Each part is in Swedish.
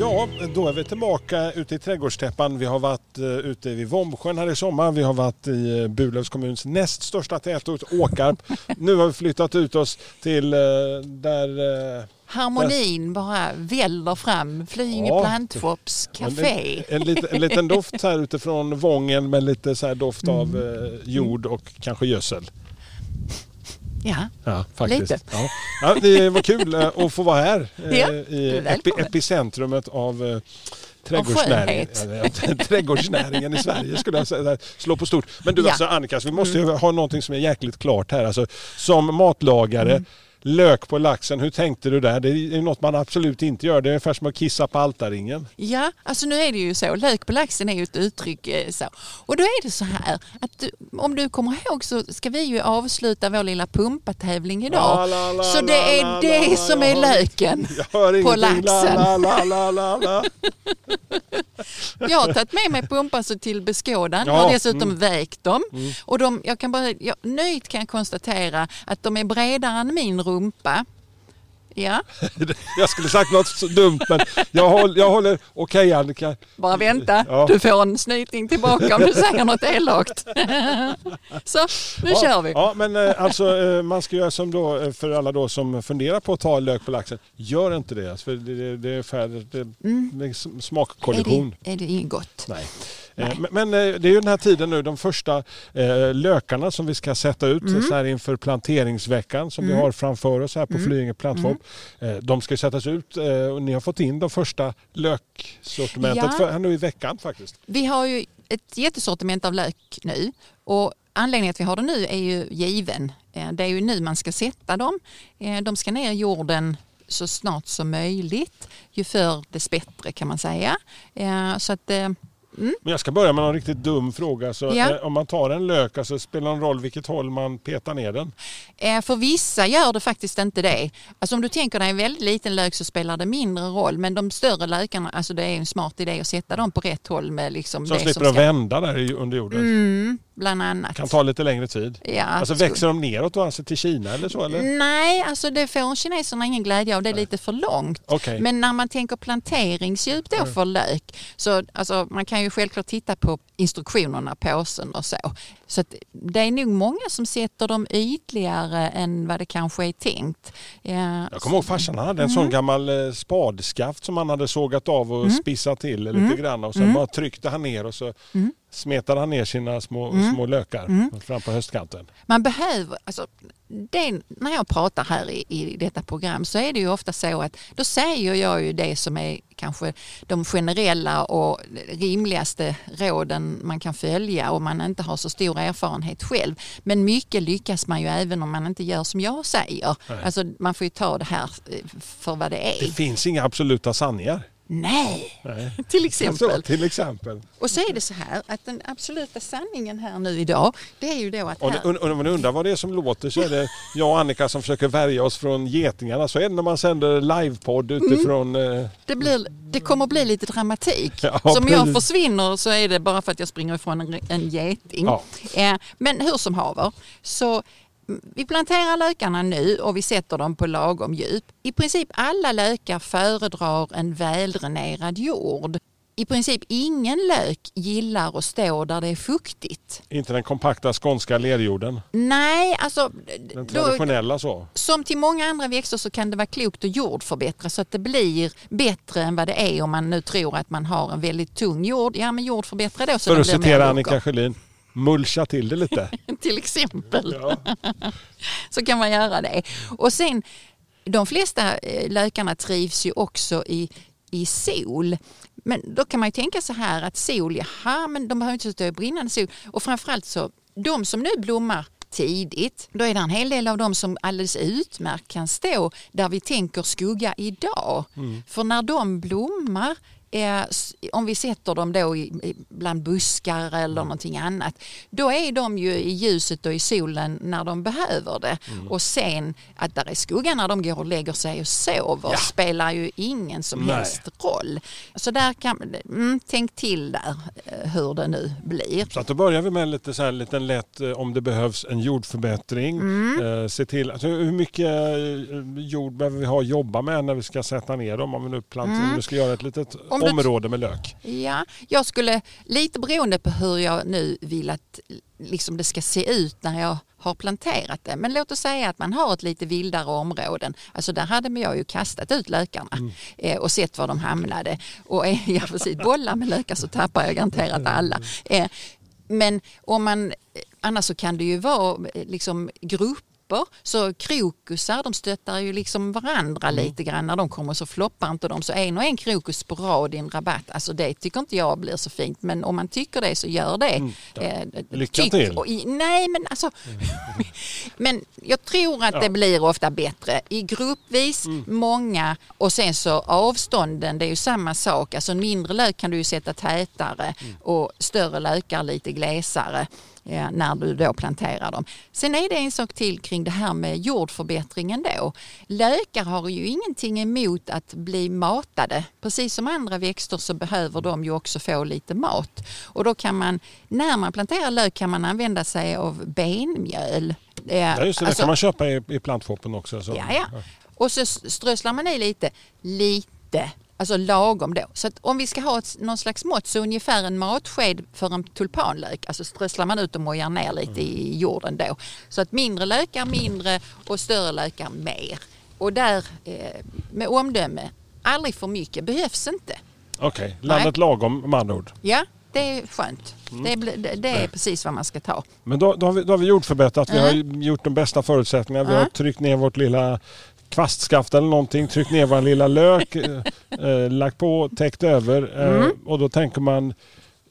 Ja, då är vi tillbaka ute i trädgårdstäppan. Vi har varit uh, ute vid Vombsjön här i sommar. Vi har varit i uh, Burlövs kommuns näst största tätort, Åkarp. nu har vi flyttat ut oss till uh, där... Harmonin bara väller fram. Flyinge Ja. Plantshops En, café. en, liten, en liten doft här utifrån Vången med lite så doft av eh, jord och kanske gödsel. Ja, Ja, faktiskt. Lite. Ja. Ja, det var kul eh, att få vara här eh, Ja, i du är epi, epicentrumet av eh, trädgårdsnäringen. Trädgårdsnäringen i Sverige skulle jag säga. Slå på stort. Men du Ja. Mm. alltså Annika, vi måste ju ha någonting som är jäkligt klart här. Alltså, som matlagare, lök på laxen, hur tänkte du där? Det är något man absolut inte gör. Det är ungefär som att kissa på altarringen. ja, alltså nu är det ju så. Lök på laxen är ju ett uttryck eh, så. Och då är det så här att du, om du kommer ihåg så ska vi ju avsluta vår lilla pumpatävling idag. La, la, la, så det är det som jag är löken Jag på laxen. La, la, la, la, la. Jag har tagit med mig pumpar så till beskådan. Jag Ja, har dessutom mm. vägt dem. Och de, jag kan bara, jag, nöjt kan jag konstatera att de är bredare än min rumpa. Ja, Jag skulle sagt något så dumt men jag håller, jag håller okej Annika. bara vänta. Ja. Du får en snyting tillbaka om du säger något elakt. Så, nu ja, kör vi. Ja men eh, alltså eh, man ska göra som då eh, för alla då som funderar på att ta lök på laxen. Gör inte det. alltså, För det, det, det är färdigt. Det, det är s- Är smakkollision. det, är det inget gott? Nej. Eh, Men, eh, det är ju den här tiden nu, de första eh, lökarna som vi ska sätta ut Mm. så här inför planteringsveckan som vi har framför oss här på Flyinge plattform. Mm. De ska sättas ut och ni har fått in de första löksortimentet Ja. här nu i veckan faktiskt. Vi har ju ett jättesortiment av lök nu och anledningen att vi har det nu är ju given. Det är ju nu man ska sätta dem. De ska ner i jorden så snart som möjligt. Ju förr dess bättre kan man säga. Så att, eh, Men jag ska börja med en riktigt dum fråga. Så, Ja. eh, om man tar en lök, alltså, spelar det någon roll vilket håll man petar ner den? eh, för vissa gör det faktiskt inte det. Alltså om du tänker dig en väldigt liten lök så spelar det mindre roll. Men de större lökarna, alltså det är en smart idé att sätta dem på rätt håll med liksom Så det de slipper att ska... vända där under jorden. Mm, bland annat. kan ta lite längre tid. Ja, Alltså skulle- växer de neråt då, alltså till Kina eller så? Eller? Nej, alltså det får kineserna ingen glädje av. Det är lite för långt. Okej. Men när man tänker planteringsdjup då för lök, så alltså, man kan ju självklart titta på instruktionerna, påsen och så. Så det är nog många som sätter dem ytligare än vad det kanske är tänkt. Ja, Jag kommer ihåg farsan hade en Mm. sån gammal eh, spadskaft som han hade sågat av och spissat till lite Mm. grann och sen bara tryckte han ner och så smetade han ner sina små, Mm. små lökar fram på höstkanten. Man behöver, alltså, det, när jag pratar här i, i detta program så är det ju ofta så att då säger jag ju det som är kanske de generella och rimligaste råden man kan följa om man inte har så stor erfarenhet själv. Men mycket lyckas man ju även om man inte gör som jag säger. Alltså man får ju ta det här för vad det är. Det finns inga absoluta sanningar. Nej, Nej. till exempel. Så, till exempel. Och så är det så här att den absoluta sanningen här nu idag det är ju då att Och här, om man undrar vad det är som låter så är det jag och Annika som försöker värja oss från getingarna. Så är det när man sänder livepodd utifrån... eh, Det, blir, det kommer bli lite dramatik. Ja, så om jag försvinner så är det bara för att jag springer ifrån en, en geting. Ja. Eh, men hur som haver, så mm, vi planterar lökarna nu och vi sätter dem på lagom djup. I princip alla lökar föredrar en väldränerad jord. I princip ingen lök gillar att stå där det är fuktigt. Inte den kompakta skånska lerjorden. Nej, alltså... Den då- traditionella så. som till många andra växter så kan det vara klokt att jordförbättra så att det blir bättre än vad det är om man nu tror att man har en väldigt tung jord. Ja men jordförbättra då så För att citera. Annika Sjölin. Mulcha till det lite. Till exempel Ja. så kan man göra det. Och sen de flesta eh, lökarna trivs ju också i, i sol. Men då kan man ju tänka så här att sol, jaha men de behöver inte stå i brinnande sol. Och framförallt så, de som nu blommar tidigt, då är det en hel del av dem som alldeles utmärkt kan stå där vi tänker skugga idag. För när de blommar eh, om vi sätter dem då i, bland buskar Mm. eller någonting annat, då är de ju i ljuset och i solen när de behöver det. Mm. Och sen att där är skugga när de går och lägger sig och sover spelar ju ingen som Nej. helst roll. Så där kan, mm, tänk till där eh, hur det nu blir. Så att då börjar vi med lite så här, liten lätt eh, om det behövs en jordförbättring. Mm. Eh, se till, alltså, hur mycket eh, jord behöver vi ha att jobba med när vi ska sätta ner dem? Om vi nu plantar, Mm. om vi ska göra ett litet Om du- område med lök. Ja, jag skulle, lite beroende på hur jag nu vill att liksom det ska se ut när jag har planterat det. Men låt oss säga att man har ett lite vildare områden. Alltså där hade jag ju kastat ut lökarna eh, och sett var de hamnade. Och är jag precis bollar med lökar så tappar jag garanterat alla. Eh, men om man, annars så kan det ju vara eh, liksom grupper. Så krokusar de stöttar ju liksom varandra lite grann när de kommer så floppar inte de. Så en och en krokus på rad i en rabatt, alltså det tycker inte jag blir så fint. Men om man tycker det så gör det. Eh, Lycka tyck- till. I, nej men alltså, men jag tror att det blir ofta bättre i gruppvis, många och sen så avstånden, det är ju samma sak. Alltså en mindre lök kan du ju sätta tätare och större lökar lite glesare ja, när du då planterar dem. Sen är det en sak till kring det här med jordförbättringen då. Lökar har ju ingenting emot att bli matade. Precis som andra växter så behöver de ju också få lite mat. Och då kan man, när man planterar lök kan man använda sig av benmjöl. Ja, just det, det Alltså- kan man köpa i, i plantshoppen också. Så. Ja, ja. Och så strösslar man i lite, lite, alltså lagom då. Så att om vi ska ha ett, någon slags mått så ungefär en matsked för en tulpanlök, alltså strösslar man ut och mojar ner lite i jorden då. Så att mindre lökar mindre och större lökar mer. Och där eh, med omdöme, aldrig för mycket, behövs inte. Okej, landet lagom med andra ord. Ja, det är skönt. Det, blir- det, det är precis vad man ska ta. Men då, då, har vi, då har vi jordförbättrat. Vi har Mm. gjort de bästa förutsättningarna. Vi har Mm. tryckt ner vårt lilla kvastskaft eller någonting, tryckt ner vår lilla lök, eh, eh, lagt på, täckt över. Eh, Mm. Och då tänker man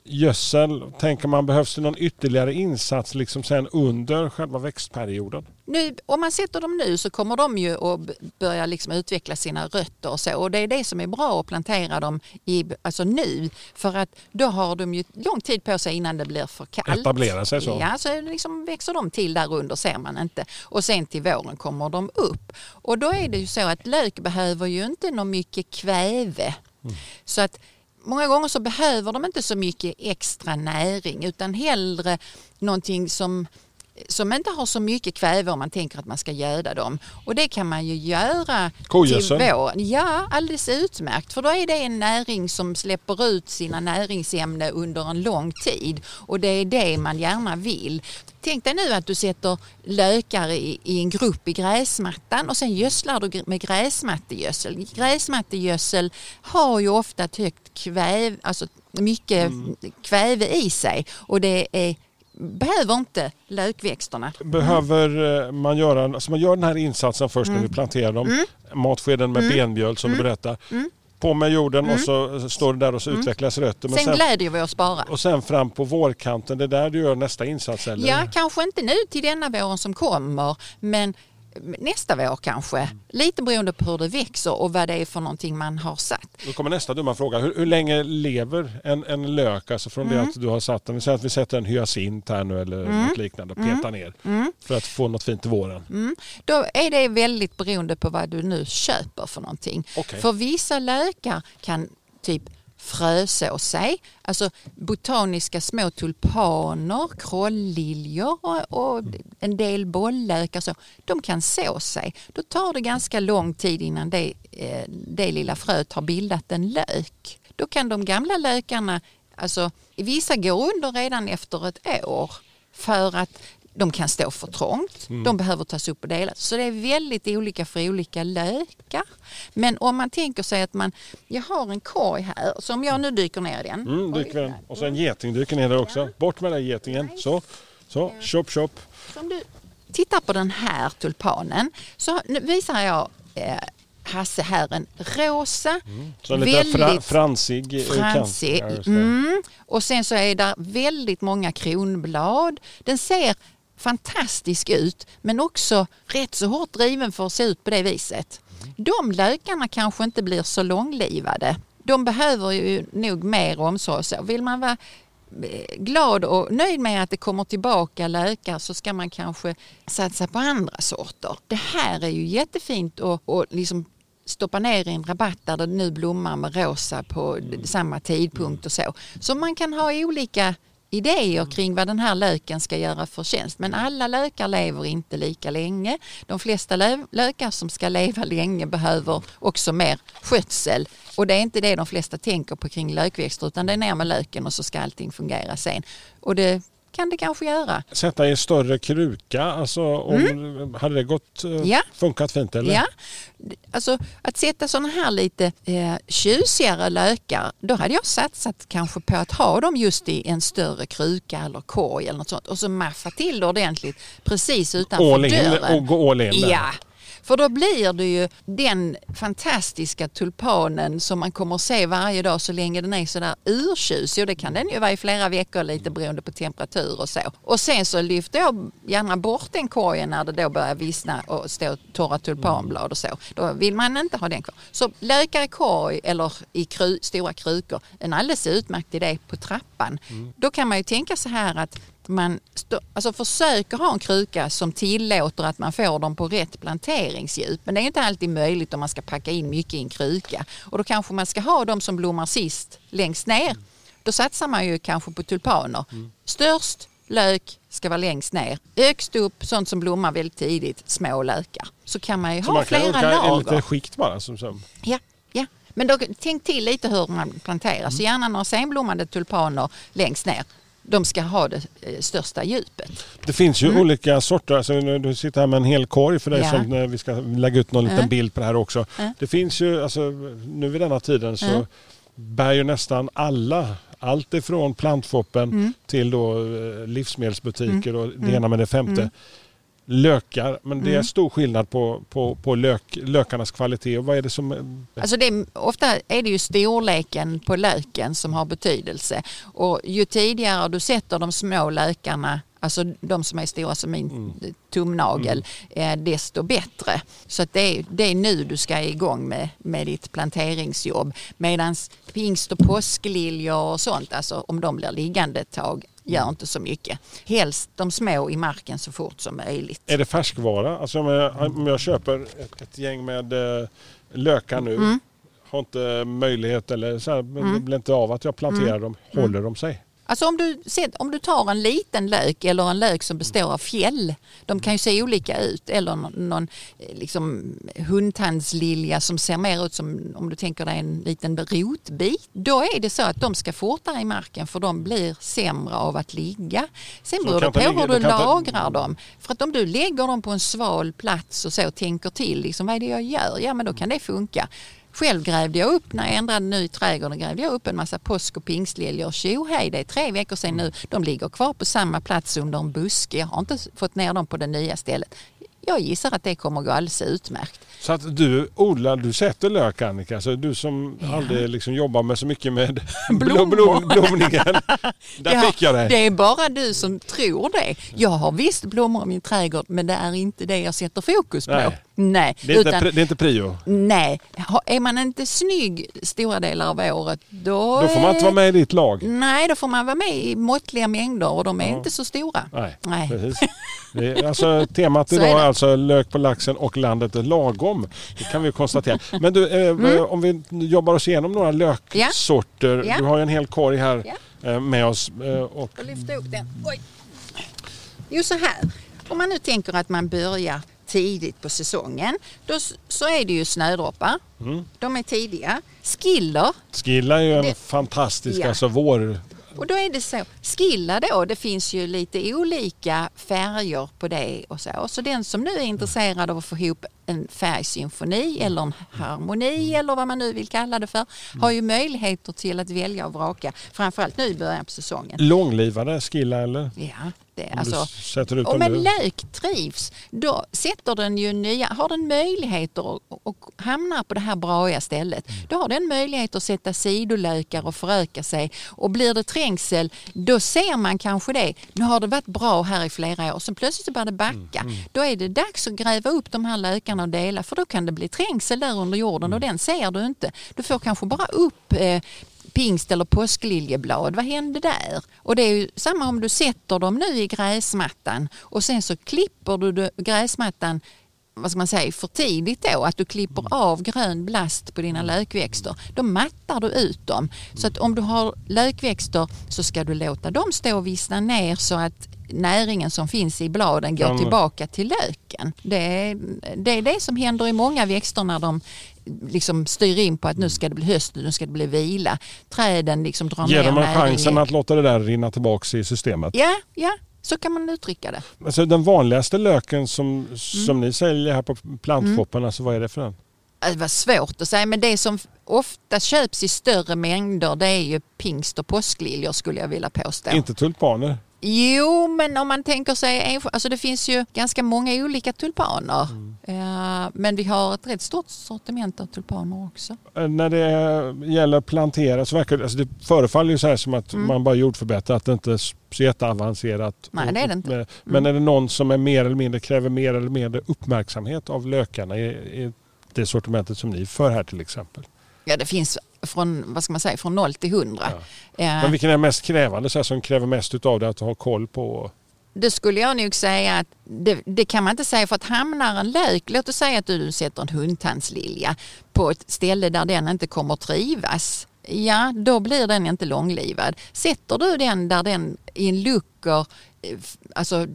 gödsel, tänker man behövs det någon ytterligare insats liksom sen under själva växtperioden? Nu, om man sätter dem nu så kommer de ju att börja liksom utveckla sina rötter och så. Och det är det som är bra att plantera dem i, alltså nu. För att då har de ju lång tid på sig innan det blir för kallt. Etablera sig så. Ja, så liksom växer de till där under ser man inte. Och sen till våren kommer de upp. Och då är det ju så att lök behöver ju inte något mycket kväve. Så att många gånger så behöver de inte så mycket extra näring utan hellre någonting som som inte har så mycket kväve om man tänker att man ska göda dem. Och det kan man ju göra Kogödsel? till våren. Ja, alldeles utmärkt. För då är det en näring som släpper ut sina näringsämnen under en lång tid. Och det är det man gärna vill. Tänk dig nu att du sätter lökar i, i en grupp i gräsmattan och sen gödslar du med gräsmattegödsel. Gräsmattegödsel har ju ofta ett högt kväve, alltså mycket kväve i sig och det är behöver inte lökväxterna. Behöver eh, man göra, alltså man gör den här insatsen först Mm. när vi planterar dem, matskeden med benmjöl som du berättar. På med jorden och så står det där och så utvecklas rötter. Men Mm. Sen glädjer vi oss bara. och sen fram på vårkanten, det är där du gör nästa insats eller? Ja, kanske inte nu till denna våren som kommer, men nästa vår kanske. Lite beroende på hur det växer och vad det är för någonting man har satt. Då kommer nästa dumma fråga. Hur, hur länge lever en, en lök alltså från Mm. det att du har satt den? Vi säger att vi sätter en hyacint här nu eller något liknande och petar ner för att få något fint till våren. Mm. Då är det väldigt beroende på vad du nu köper för någonting. Okej. För vissa lökar kan typ fröså sig, alltså botaniska små tulpaner, krålliljor och, och en del bollökar. så, de kan så sig. Då tar det ganska lång tid innan det, eh, det lilla fröet har bildat en lök. Då kan de gamla lökarna, alltså vissa går under redan efter ett år för att de kan stå för trångt, de behöver tas upp och delas. Så det är väldigt olika för olika lökar. Men om man tänker sig att man, jag har en korg här, så om jag nu dyker ner i den. Mm, dyker den. Och så en geting dyker ner där också. Bort med den getingen. Så, så, chop chop. Så om du tittar på den här tulpanen så nu visar jag eh, Hasse här en rosa, Så en lite fra, fransig eh, fransig. Ja. Mm. Och sen så är där väldigt många kronblad. Den ser fantastisk ut men också rätt så hårt driven för att se ut på det viset. De lökarna kanske inte blir så långlivade. de behöver ju nog mer omsorg. Så vill man vara eh, glad och nöjd med att det kommer tillbaka lökar så ska man kanske satsa på andra sorter. Det här är ju jättefint att och liksom stoppa ner i en rabatt där det nu blommar med rosa på samma tidpunkt och så. Så man kan ha olika idéer kring vad den här löken ska göra för tjänst. Men alla lökar lever inte lika länge. De flesta lö- lökar som ska leva länge behöver också mer skötsel. Och det är inte det de flesta tänker på kring lökväxter utan det är ner med löken och så ska allting fungera sen. Och det kan det kanske göra. Sätta i en större kruka, alltså om, hade det gått, eh, Mm. Ja. funkat fint eller? Ja, alltså att sätta sådana här lite eh, tjusigare lökar, då hade jag satsat kanske på att ha dem just i en större kruka eller korg eller något sånt och så maffa till det ordentligt precis utanför All in dörren. och gå all in där. Ja, för då blir det ju den fantastiska tulpanen som man kommer att se varje dag så länge den är sådär urtjusig och det kan den ju vara i flera veckor lite beroende på temperatur och så. Och sen så lyfter jag gärna bort den korgen när det då börjar vissna och stå torra tulpanblad och så. Då vill man inte ha den kvar. Så lökar i korg eller i kru, stora krukor, en alldeles utmärkt idé på trappan. Då kan man ju tänka så här att man alltså försöker ha en kruka som tillåter att man får dem på rätt planteringsdjup. Men det är inte alltid möjligt om man ska packa in mycket i en kruka. Och då kanske man ska ha de som blommar sist längst ner. Då satsar man ju kanske på tulpaner. Störst lök ska vara längst ner. Högst upp sånt som blommar väldigt tidigt, små lökar. Så kan man ju Så ha man kan flera åka en lager. liten skikt bara. Som, som. Ja, ja. Men då, tänk till lite hur man planterar. Så gärna några senblommande tulpaner längst ner. De ska ha det eh, största djupet. Det finns ju olika sorter. Alltså, du sitter här med en hel korg för dig Mm. Ja. som eh, vi ska lägga ut någon liten Mm. bild på det här också. Mm. Det finns ju, alltså, nu vid denna tiden så Mm. bär ju nästan alla, allt ifrån plantfoppen Mm. till då eh, livsmedelsbutiker och det Mm. ena med det femte. Mm. Lökar, men det är Mm. stor skillnad på, på, på lök, lökarnas kvalitet. Och vad är det som... Alltså det, är- ofta är det ju storleken på löken som har betydelse. Och ju tidigare du sätter de små lökarna, alltså de som är stora som min tumnagel, eh, desto bättre. Så att det, är, det är nu du ska igång med, med ditt planteringsjobb. Medan pingst och påskliljor och sånt, alltså om de blir liggande ett tag, gör inte så mycket. Helst de små i marken så fort som möjligt. Är det färskvara? Alltså om jag, om jag köper ett, ett gäng med eh, lökar nu, Mm. har inte möjlighet eller så här, det blir inte av att jag planterar Mm. dem. Håller de sig? Alltså om du, om du tar en liten lök eller en lök som består av fjäll, de kan ju se olika ut, eller någon, någon eh, liksom hundtandslilja som ser mer ut som om du tänker dig en liten rotbit. Då är det så att de ska fortare i marken för de blir sämre av att ligga. Sen beror de det på hur du lagrar dem. För att om du lägger dem på en sval plats och så tänker till, liksom, vad är det jag gör? Ja men då kan det funka. Själv grävde jag upp, när jag ändrade nu i trädgården, grävde jag upp en massa påsk och pingstliljor. Tjohej, det är tre veckor sedan nu. De ligger kvar på samma plats under en buske. Jag har inte fått ner dem på det nya stället. Jag gissar att det kommer gå alldeles utmärkt. Så att du odlar, du sätter lök Annika, så du som aldrig liksom jobbar med så mycket med blom, blom, blomningen. Där Ja, fick jag det. Det är bara du som tror det. Jag har visst blommor i min trädgård men det är inte det jag sätter fokus på. Nej. Nej. Det är, inte, utan- pri- det är inte prio. Nej, är man inte snygg stora delar av året då... Då får man inte vara med i ditt lag. Nej, då får man vara med i måttliga mängder och de är Ja. inte så stora. Nej, Nej. precis. Är, alltså, temat idag är är, alltså lök på laxen och landet är lagom. Det kan vi konstatera. Men du, eh, Mm. om vi jobbar oss igenom några löksorter. Ja. Du har ju en hel korg här eh, med oss. eh, Och Jag lyfter upp den. Oj. Jo, så här. Om man nu tänker att man börjar tidigt på säsongen, då så är det ju snödroppar. Mm. De är tidiga. Skiller, Skilla är ju en Det- fantastisk, Ja. alltså vår... och då är det så. Skilla då, det finns ju lite olika färger på det och så. Så den som nu är intresserad av att få ihop en färgsymfoni eller en harmoni eller vad man nu vill kalla det för, har ju möjligheter till att välja och vraka. Framförallt nu i början på säsongen. Långlivade skilla eller? Ja, Om alltså, om en lök trivs, då sätter den ju nya, har den möjligheter och, och hamnar på det här braiga stället, då har den möjlighet att sätta sidolökar och föröka sig. Och blir det trängsel, då ser man kanske det. Nu har det varit bra här i flera år, sen plötsligt börjar det backa. Då är det dags att gräva upp de här lökarna och dela för då kan det bli trängsel där under jorden och den ser du inte. Du får kanske bara upp eh, pingst eller påskliljeblad. Vad hände där? Och det är ju samma om du sätter dem nu i gräsmattan och sen så klipper du gräsmattan vad ska man säga, för tidigt då, att du klipper av grön blast på dina lökväxter, då mattar du ut dem. Så att om du har lökväxter så ska du låta dem stå och vissna ner så att näringen som finns i bladen går tillbaka till löken. Det är, det är det som händer i många växter när de liksom styr in på att nu ska det bli höst, nu ska det bli vila. Träden liksom drar Ger ner dem en näringen. chansen att låta det där rinna tillbaka i systemet. Ja, ja, så kan man uttrycka det. Alltså den vanligaste löken som, Mm. som ni säljer här på plantshoppen, alltså vad är det för en? Det var svårt att säga men det som ofta köps i större mängder det är ju pingst och påskliljor skulle jag vilja påstå. Inte tulpaner? Jo, men om man tänker sig, alltså det finns ju ganska många olika tulpaner. Eh, men vi har ett rätt stort sortiment av tulpaner också. Eh, När det gäller plantera så verkar det, alltså det förefaller ju så här som att Mm. man bara jordförbättrar, att det inte är så jätteavancerat. Nej, det är det inte. Mm. Men är det någon som är mer eller mindre kräver mer eller mindre uppmärksamhet av lökarna i, i det sortimentet som ni för här till exempel? Ja, det finns från, vad ska man säga, från 0 till 100. Eh, Men vilken är mest krävande, så här, som kräver mest utav det att ha koll på? Det skulle jag nog säga att det, det kan man inte säga för att hamnar en lök, låt oss säga att du sätter en hundtandslilja på ett ställe där den inte kommer att trivas. Ja, då blir den inte långlivad. Sätter du den där den i en luckor, eh, alltså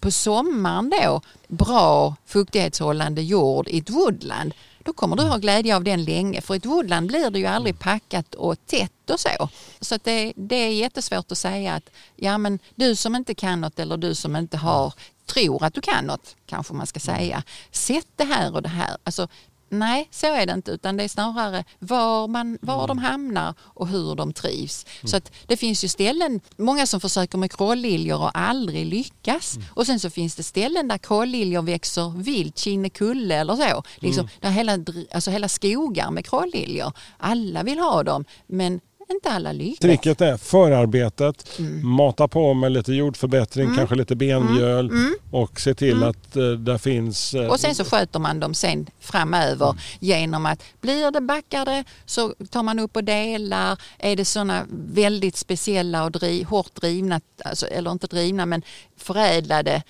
på sommaren då, bra fuktighetshållande jord i ett woodland, då kommer du ha glädje av den länge. För i ett woodland blir det ju aldrig packat och tätt och så. Så att det, det är jättesvårt att säga att ja, men du som inte kan något eller du som inte har, tror att du kan något, kanske man ska säga. Sätt det här och det här. Alltså, nej, så är det inte. Utan det är snarare var, man, var de hamnar och hur de trivs. Så att det finns ju ställen, många som försöker med krålliljor och aldrig lyckas. Och sen så finns det ställen där krålliljor växer vilt, Kinnekulle eller så. Liksom, Där hela, alltså hela skogar med krålliljor. Alla vill ha dem, men inte alla lyckas. Tricket är förarbetet, Mm. mata på med lite jordförbättring, kanske lite benmjöl och se till att eh, där finns... eh, Mm. Och sen så sköter man dem sen framöver genom att blir det backade så tar man upp och delar. Är det sådana väldigt speciella och dri, hårt drivna, alltså, eller inte drivna men förädlade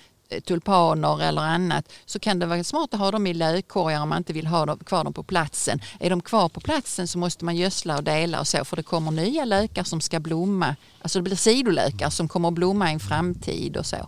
tulpaner eller annat så kan det vara smart att ha dem i lökkorgar om man inte vill ha dem, kvar dem på platsen. Är de kvar på platsen så måste man gödsla och dela och så för det kommer nya lökar som ska blomma. Alltså det blir sidolökar som kommer att blomma i en framtid och så.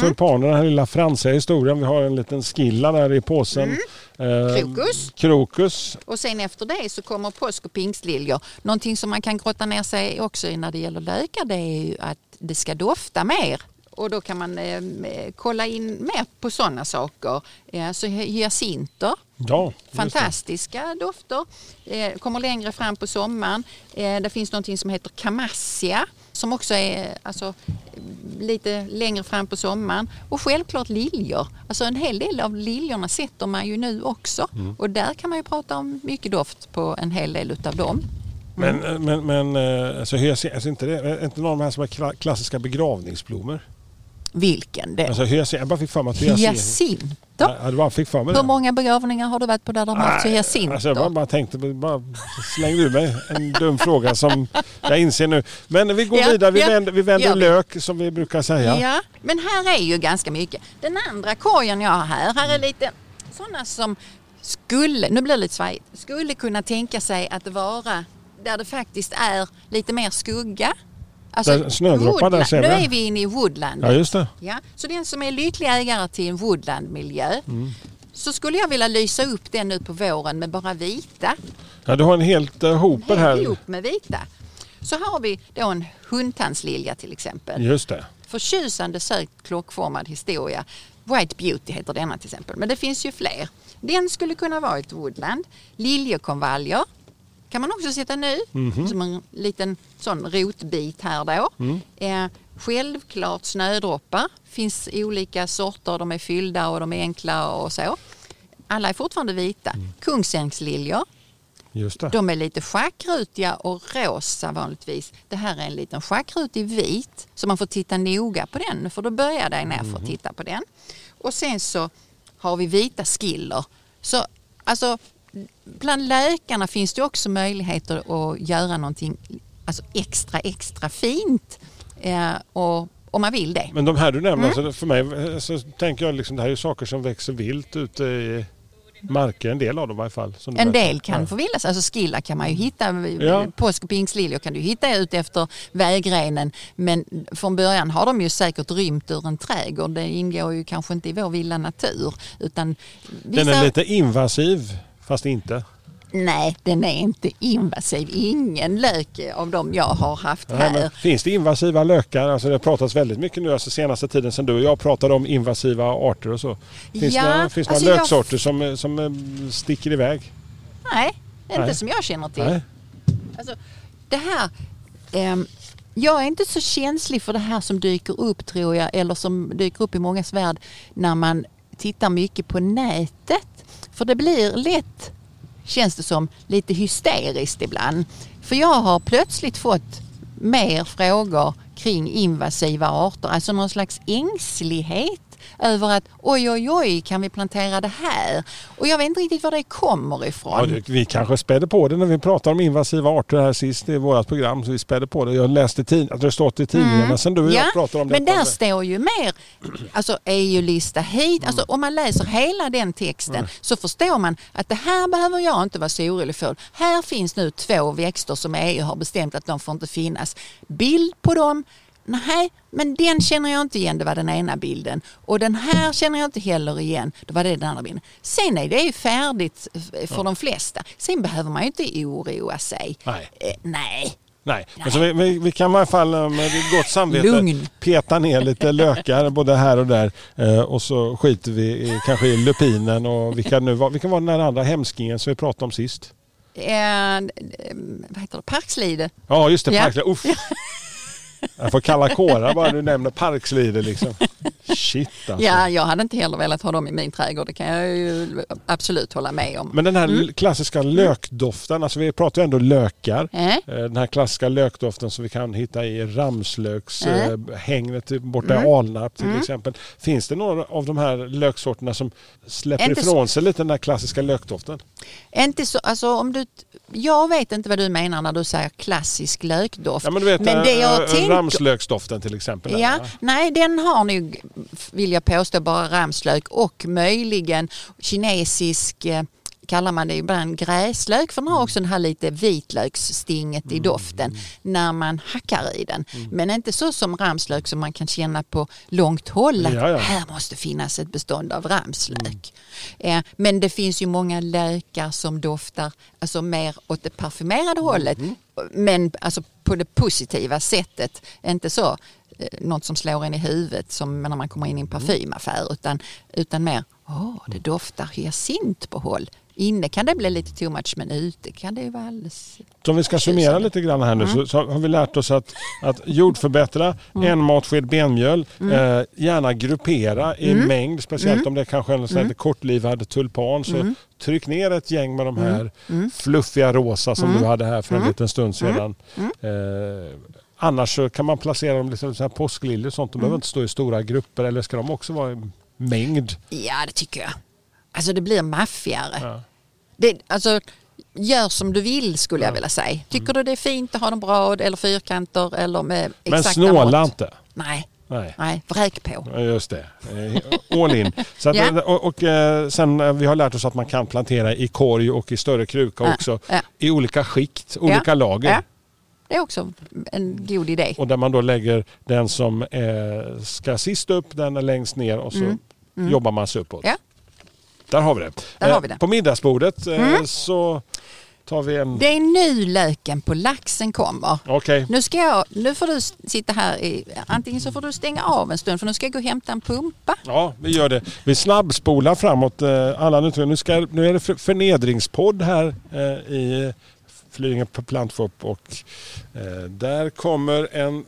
tulpaner, den här lilla fransiga historien. Vi har en liten skilla där i påsen. Eh, Mm. Krokus. Krokus. Och sen efter det så kommer påsk och pingstliljor. Någonting som man kan grotta ner sig också i när det gäller lökar det är ju att det ska dofta mer. Och då kan man eh, kolla in mer på sådana saker. Ja, så hy- hyacinter, Ja, fantastiska dofter. Eh, kommer längre fram på sommaren. Eh, det finns någonting som heter camassia som också är alltså, lite längre fram på sommaren. Och självklart liljor. Alltså en hel del av liljorna sätter man ju nu också. Mm. Och där kan man ju prata om mycket doft på en hel del utav dem. Men, eh, men, men eh, alltså, alltså inte, det, inte någon av de här som är kla- klassiska begravningsblommor? Vilken det? Alltså hyacin, jag bara fick för mig att hyacin... Hyacinter? Ja, jag bara fick för mig Hur det. många begravningar har du varit på där de har haft hyacinter? Alltså jag bara, bara tänkte, bara slängde ur mig en dum fråga som jag inser nu. Men vi går Ja, vidare, vi ja, vänder, vi vänder vi. lök som vi brukar säga. Ja, men här är ju ganska mycket. Den andra korgen jag har här, här är lite sådana som skulle, nu blir det lite svajigt, skulle kunna tänka sig att vara där det faktiskt är lite mer skugga. Alltså, Där snödroppar där ser Nu vi. är vi inne i woodland. Ja, just det. Ja, så den som är lycklig ägare till en woodlandmiljö Mm. så skulle jag vilja lysa upp den nu på våren med bara vita. Ja, du har en helt uh, hoper här. ihop med vita. Så har vi då en hundtandslilja till exempel. Just det. Förtjusande sökt klockformad historia. White Beauty heter denna till exempel. Men det finns ju fler. Den skulle kunna vara ett woodland. Liljekonvaljer kan man också sätta nu. Som en liten sån rotbit här då. Eh, självklart snödroppar. Finns olika sorter. De är fyllda och de är enkla och så. Alla är fortfarande vita. Kungsängsliljor. Just det. De är lite schackrutiga och rosa vanligtvis. Det här är en liten schackrutig vit så man får titta noga på den. För då börjar dig ner för att titta på den. Och sen så har vi vita skiller. Så alltså bland läkarna finns det också möjligheter att göra någonting alltså, extra extra fint. Eh, och, om man vill det. Men de här du nämner, Mm. alltså, för mig eh, så tänker jag liksom det här är saker som växer vilt ute i marker, en del av dem i varje fall. En del kan Ja. förvillas. Alltså skilla kan man ju hitta. Ja. Påsk och pingsliljor kan du hitta ut efter vägrenen. Men från början har de ju säkert rymt ur en trädgård. Det ingår ju kanske inte i vår vilda natur. Utan Den är lite invasiv, fast inte. Nej, den är inte invasiv. Ingen lök av dem jag har haft Nej, här. finns det invasiva lökar? Alltså det har pratats väldigt mycket nu alltså senaste tiden sen du och jag pratade om invasiva arter och så. Finns Ja, det finns det alltså några jag- löksorter som, som eh, sticker iväg? Nej, inte Nej. som jag känner till. Nej. Alltså, det här, ehm, jag är inte så känslig för det här som dyker upp tror jag, eller som dyker upp i mångas värld när man tittar mycket på nätet. För det blir lätt, känns det som, lite hysteriskt ibland. För jag har plötsligt fått mer frågor kring invasiva arter, alltså någon slags ängslighet över att oj, oj, oj, kan vi plantera det här? Och jag vet inte riktigt var det kommer ifrån. Ja, det, vi kanske spädde på det när vi pratade om invasiva arter här sist i vårt program. Så vi spädde på det. Jag läste tid, att det stått i tidningarna sen du och jag pratade om Mm. men där står ju mer, alltså EU-lista hit, alltså om man läser hela den texten så förstår man att det här behöver jag inte vara så orolig för. Här finns nu två växter som EU har bestämt att de får inte finnas. Bild på dem, nej, men den känner jag inte igen, det var den ena bilden. Och den här känner jag inte heller igen, det var det den andra bilden. Sen är det ju färdigt för de flesta. Sen behöver man ju inte oroa sig. Nej. Eh, nej. Nej, men så vi, vi, vi kan i alla fall eh, med gott samvete Lugn. peta ner lite lökar både här och där. Eh, och så skiter vi i, kanske i lupinen och vilka, nu var, vilka var den andra hemskingen som vi pratade om sist? Eh, vad heter det? Parkslide. Ja just det, Ja. Parkslide. Uff. Jag får kalla kårar bara du nämner Parkslide liksom. Shit alltså. Ja, jag hade inte heller velat ha dem i min trädgård. Det kan jag ju absolut hålla med om. Men den här Mm. klassiska lökdoften, alltså vi pratar ju ändå lökar. Eh? Eh, Den här klassiska lökdoften som vi kan hitta i ramslökshängnet Mm. hängnet borta i Alnarp till exempel. Finns det några av de här löksorterna som släpper Inte så- ifrån sig lite den här klassiska lökdoften? Inte så, alltså om du, jag vet inte vad du menar när du säger klassisk lökdoft. Ja men du vet Men det jag äh, tänker- ramslöksdoften till exempel. Ja, nej, den har nog, vill jag påstå, bara ramslök och möjligen kinesisk eh, kallar man det ibland gräslök för den har också den här lite vitlöksstinget Mm. i doften när man hackar i den. Men inte så som ramslök som man kan känna på långt håll att Ja, ja. här måste finnas ett bestånd av ramslök. Eh, men det finns ju många lökar som doftar alltså mer åt det parfymerade hållet. Men alltså på det positiva sättet. Inte så eh, något som slår en i huvudet som när man kommer in i en parfymaffär utan, utan mer, åh det doftar hyacint på håll. Inne kan det bli lite too much men ute kan det ju vara alldeles... Så om vi ska summera lite grann här nu Mm. så, så har vi lärt oss att, att jordförbättra, en matsked benmjöl, Mm. eh, gärna gruppera i mängd, speciellt om det är kanske en sån här Mm. kortlivad tulpan. Så tryck ner ett gäng med de här fluffiga rosa som Mm. du hade här för en liten stund sedan. Eh, annars kan man placera dem liksom så här påskliljor och sånt. De Mm. behöver inte stå i stora grupper eller ska de också vara i mängd? Ja det tycker jag. Alltså det blir maffigare. Ja. Det, alltså, gör som du vill skulle jag vilja säga. Tycker du det är fint att ha dem brad eller fyrkanter eller med Men snåla inte. Nej, Nej. nej, vräk på. Just det. Eh, All in. Så att, Ja. och, och, eh, sen eh, vi har lärt oss att man kan plantera i korg och i större kruka Ja, också. ja. I olika skikt, olika Ja, lager. Det är också en god idé. Och där man då lägger den som eh, ska sist upp, den är längst ner och så jobbar man sig uppåt. Mm. Där har vi det. Där Eh, har vi det. Mm. På middagsbordet eh, så tar vi en... Det är nu löken på laxen kommer. Okej. Nu, ska jag, nu får du sitta här, i, antingen så får du stänga av en stund för nu ska jag gå och hämta en pumpa. Ja, vi gör det. Vi snabbspolar framåt eh, alla nu. Nu, ska, nu är det för- förnedringspodd här eh, i Flyinge på Plantfop och eh, där kommer en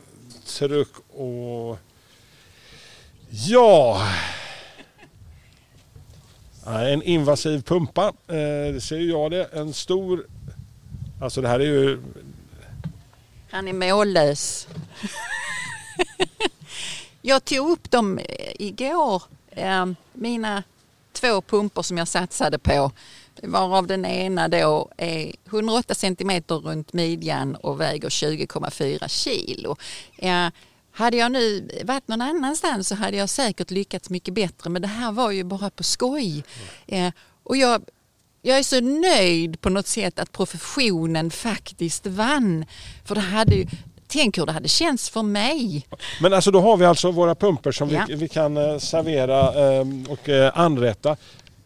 truck och... Ja! Eh, en invasiv pumpa, det ser ju jag det. En stor... Alltså det här är ju... Han är mållös. jag tog upp dem eh, igår, mina två pumpor som jag satsade på. Varav den ena då är 108 centimeter runt midjan och väger 20,4 kilo. Hade jag nu varit någon annanstans så hade jag säkert lyckats mycket bättre men det här var ju bara på skoj. Eh, och jag, jag är så nöjd på något sätt att professionen faktiskt vann. För det hade ju, tänk hur det hade känts för mig. Men alltså då har vi alltså våra pumper som Ja. vi, vi kan eh, servera eh, och eh, anrätta.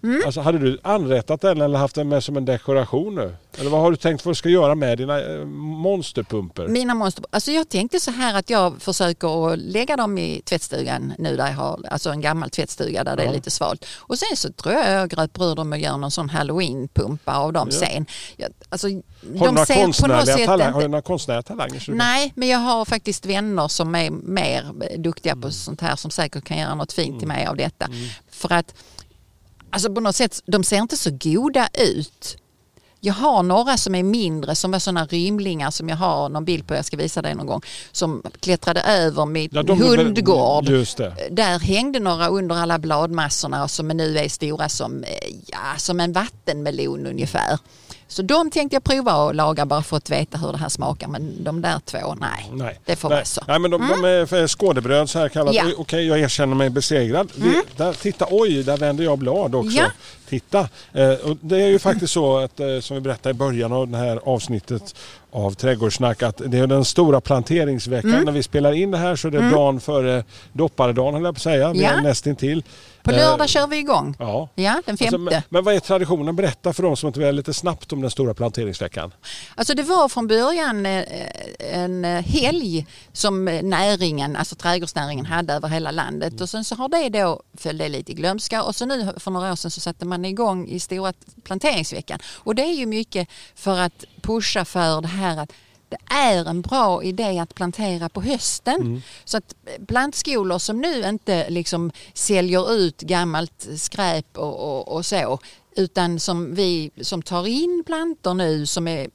Mm. Alltså, hade du anrättat den eller haft den med som en dekoration nu? Eller vad har du tänkt vad du ska göra med dina eh, monsterpumper? Mina monster, alltså jag tänkte så här att jag försöker att lägga dem i tvättstugan nu där jag har alltså en gammal tvättstuga där det Ja. är lite svalt. Och sen så tror jag jag gröper ur dem och gör någon sån halloween-pumpa av dem Ja. sen. Jag, alltså, Har du, de några konstnärliga talang, har du inte, några konstnärliga talanger? Nej, men jag har faktiskt vänner som är mer duktiga Mm. på sånt här som säkert kan göra något fint till mig av detta. För att alltså på något sätt, de ser inte så goda ut. Jag har några som är mindre som var sådana rymlingar som jag har någon bild på, jag ska visa dig någon gång, som klättrade över mitt Ja, hundgård. Där hängde några under alla bladmassorna som nu är stora som, eh, ja, som en vattenmelon ungefär. Så de tänkte jag prova att laga bara för att veta hur det här smakar men de där två, nej. Nej. Det får Nej. vara så. Nej, men de, de är för skådebröd så här kallat. Ja. Mm. Okej, jag erkänner mig besegrad. Vi, där, titta, oj, där vänder jag blad också. Ja. Titta. Eh, och det är ju faktiskt så att, eh, som vi berättade i början av det här avsnittet av Trädgårdssnack att det är den stora planteringsveckan. Mm. När vi spelar in det här så är det dagen före dopparedagen höll jag på att säga. Ja. nästintill. På Eh, lördag kör vi igång. Ja. Ja, den Alltså, femte. men, men vad är traditionen? Berätta för de som inte vet lite snabbt om den stora planteringsveckan. Alltså det var från början en helg som näringen, alltså trädgårdsnäringen hade över hela landet och sen så har det då följt det lite i glömska och så nu för några år sedan så satte man igång i stora planteringsveckan och det är ju mycket för att pusha för det här att det är en bra idé att plantera på hösten. Så att plantskolor som nu inte liksom säljer ut gammalt skräp och, och, och så utan som vi som tar in plantor nu som är,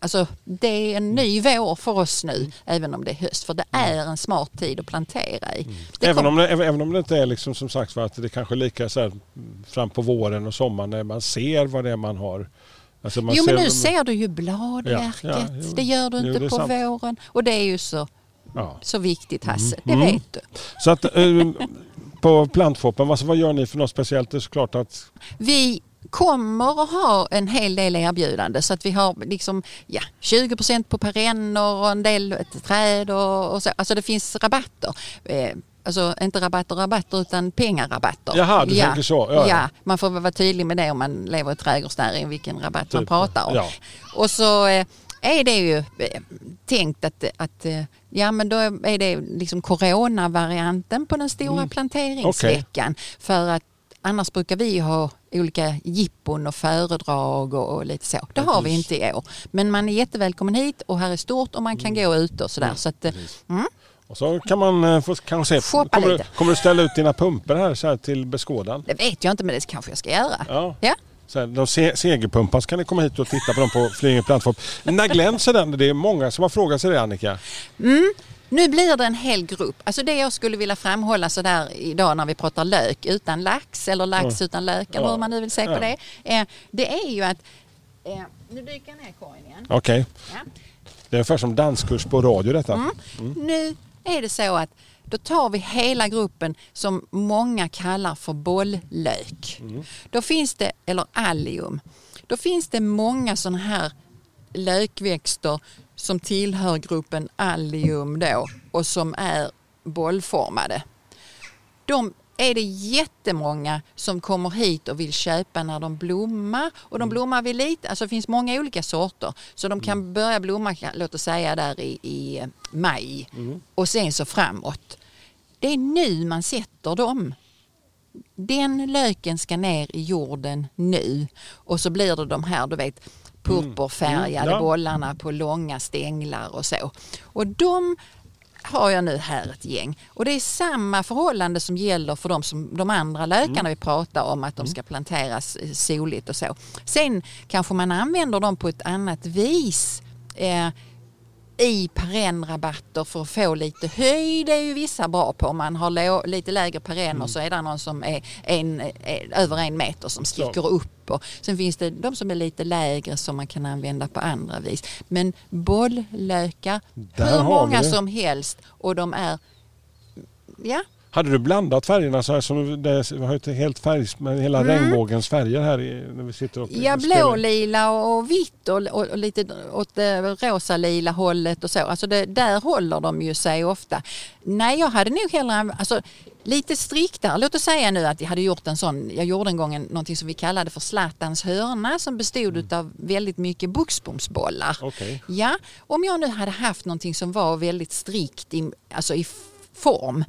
alltså det är en ny vår för oss nu även om det är höst för det är en smart tid att plantera i. Det Även om, det, även om det inte är liksom som sagt för att det kanske är lika så här, mm, fram på våren och sommaren när man ser vad det är man har. Alltså Jo men nu ser du ju bladverket, Ja, ja, jo. det gör du inte på sant. våren och det är ju så, Ja. så viktigt Hasse, det Mm. vet du. Så att eh, på plantfoppen, alltså, vad gör ni för något speciellt? Det är såklart att Vi kommer att ha en hel del erbjudande så att vi har liksom ja, 20% på perenner och en del träd och, och så. Alltså det finns rabatter. Eh, Alltså inte rabatter rabatter utan pengarabatter. Jaha, du tänker så. Ja, ja. Ja, man får vara tydlig med det om man lever i trädgårdsnäring vilken rabatt man Typ, pratar om. ja. Och så eh, är det ju eh, tänkt att, att ja men då är det liksom coronavarianten på den stora Mm. planteringsveckan. För att annars brukar vi ha olika jippon och föredrag och, och lite så. Det har vi inte i år. Men man är jättevälkommen hit och här är stort och man kan Mm. gå ute och sådär. Så att, eh, mm. och så kan man eh, få kanske se. Shoppa Kommer du, kommer du ställa ut dina pumper här, så här till beskådan? Det vet jag inte men det kanske jag ska göra. Ja. Ja. Så här, de se, segerpumpar så kan ni komma hit och titta på dem på Flyinge plattform. När glänser den? Det är många som har frågat sig det Annika. Nu blir det en hel grupp. Alltså det jag skulle vilja framhålla sådär idag när vi pratar lök utan lax eller lax utan lök eller Ja. hur man nu vill se Ja. på det. Eh, det är ju att, eh, nu dyker jag ner korgen igen. Okej. Ja. Det är ungefär som danskurs på radio detta. Mm. Nu är det så att då tar vi hela gruppen som många kallar för bolllök. Då finns det, eller allium, då finns det många sådana här lökväxter som tillhör gruppen allium då och som är bollformade. De är det jättemånga som kommer hit och vill köpa när de blommar. Och de blommar vid lite, alltså det finns många olika sorter. Så de kan börja blomma, låt oss säga där i, i maj och sen så framåt. Det är nu man sätter dem. Den löken ska ner i jorden nu och så blir det de här, du vet, purpurfärgade Mm, ja. bollarna på långa stänglar och så. Och de har jag nu här ett gäng. Och det är samma förhållande som gäller för de, som, de andra lökarna Mm. vi pratar om, att de ska planteras eh, soligt och så. Sen kanske man använder dem på ett annat vis. Eh, i perennrabatter för att få lite höjd. Det är ju vissa bra på. Om man har lite lägre perenner Mm. så är det någon som är en, är över en meter som sticker upp. Och sen finns det de som är lite lägre som man kan använda på andra vis. Men bolllökar, Där hur många som helst och de är Ja, Hade du blandat färgerna så här som det har ett helt färg hela regnbågens färger här i, när vi sitter och Mm. Ja, blålila och vitt och, och, och lite åt det rosa-lila hållet och så. Alltså det, där håller de ju sig ofta. Nej, jag hade nog hellre, alltså lite striktare. Låt oss säga nu att jag hade gjort en sån, jag gjorde en gång en, någonting som vi kallade för Zlatans hörna som bestod av väldigt mycket buxbomsbollar. Okej. Ja, om jag nu hade haft någonting som var väldigt strikt i, alltså i form,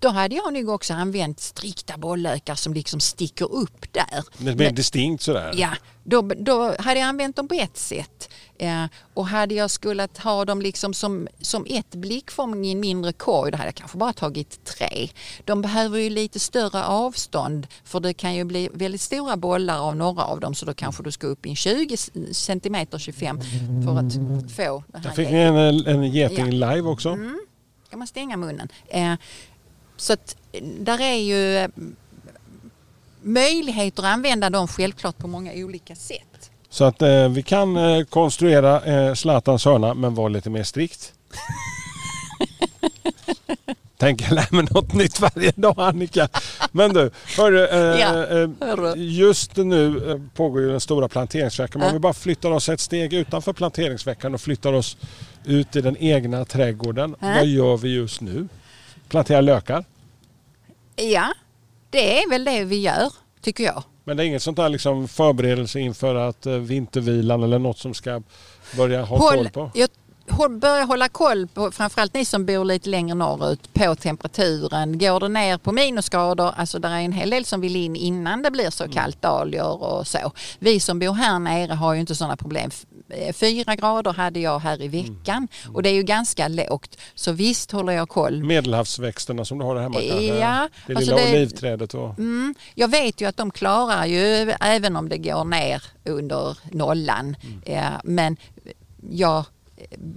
då hade jag nog också använt strikta bollökar som liksom sticker upp där. Lite mer distinkt sådär. Ja, då, då hade jag använt dem på ett sätt. Ja, och hade jag skulle ha dem liksom som, som ett blickfång i en mindre korg, då hade jag kanske bara tagit tre. De behöver ju lite större avstånd för det kan ju bli väldigt stora bollar av några av dem så då kanske du ska upp i en 20 centimeter 25 för att få det Där här fick ni en, en geting Ja. live också. kan man stänga munnen. Eh, så att eh, där är ju eh, möjligheter att använda dem självklart på många olika sätt. Så att eh, vi kan eh, konstruera eh, Zlatans hörna men vara lite mer strikt. Tänker jag lära mig något nytt varje dag Annika. Men du, hörru, eh, Ja, eh, just nu pågår ju den stora planteringsveckan. Om Ja. vi bara flyttar oss ett steg utanför planteringsveckan och flyttar oss ut i den egna trädgården. Vad gör vi just nu? Planterar lökar. Ja, det är väl det vi gör, tycker jag. Men det är inget sånt där liksom förberedelse inför att eh, vintervilan eller något som ska börja ha koll på? jag, håll, börja hålla koll på, framförallt ni som bor lite längre norrut, på temperaturen. Går det ner på minusgrader, alltså det är en hel del som vill in innan det blir så Mm. kallt dahlior och så. Vi som bor här nere har ju inte sådana problem. Eh, Fyra grader hade jag här i Mm. veckan och det är ju ganska lågt. Så visst håller jag koll. Medelhavsväxterna som du har där hemma kanske? Ja, det alltså lilla det- olivträdet och... Mm, jag vet ju att de klarar ju även om det går ner under nollan. Ja, men jag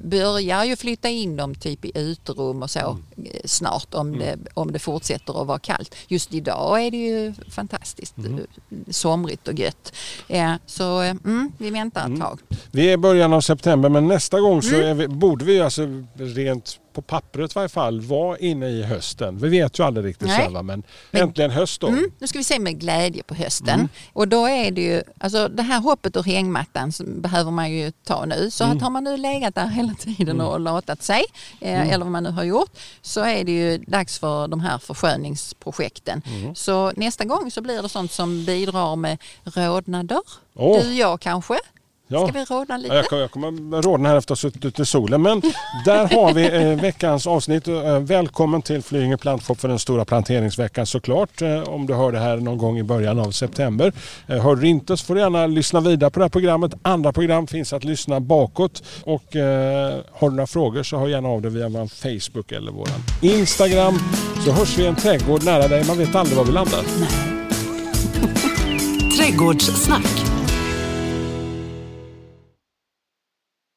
börjar ju flytta in dem typ i uterum och så eh, snart om, det, om det fortsätter att vara kallt. Just idag är det ju fantastiskt eh, somrigt och gött. Så eh, mm, vi väntar ett tag. Vi är i början av september men nästa gång så Mm. vi, borde vi alltså rent på pappret i varje fall vara inne i hösten. Vi vet ju aldrig riktigt Nej. själva men, Men- äntligen höst då. Mm, nu ska vi se med glädje på hösten. Och då är det ju, alltså det här hoppet ur hängmattan behöver man ju ta nu. Så att har man nu legat där hela tiden och latat sig, eh, eller vad man nu har gjort, så är det ju dags för de här försköningsprojekten. Så nästa gång så blir det sånt som bidrar med rodnader. Åh. Du, jag kanske. Ja. Ska vi rodna lite? Ja, Jag, kommer- jag kommer rodna här efter att ha suttit ute i solen. Men där har vi eh, veckans avsnitt. Eh, välkommen till Flyinge Plantshop för den stora planteringsveckan såklart. Eh, om du hör det här någon gång i början av september. Eh, hör du inte så får du gärna lyssna vidare på det här programmet. Andra program finns att lyssna bakåt. Och eh, har du några frågor så hör gärna av dig via vår Facebook eller vår Instagram. Så hörs vi i en trädgård nära dig. Man vet aldrig var vi landar. Trädgårdssnack.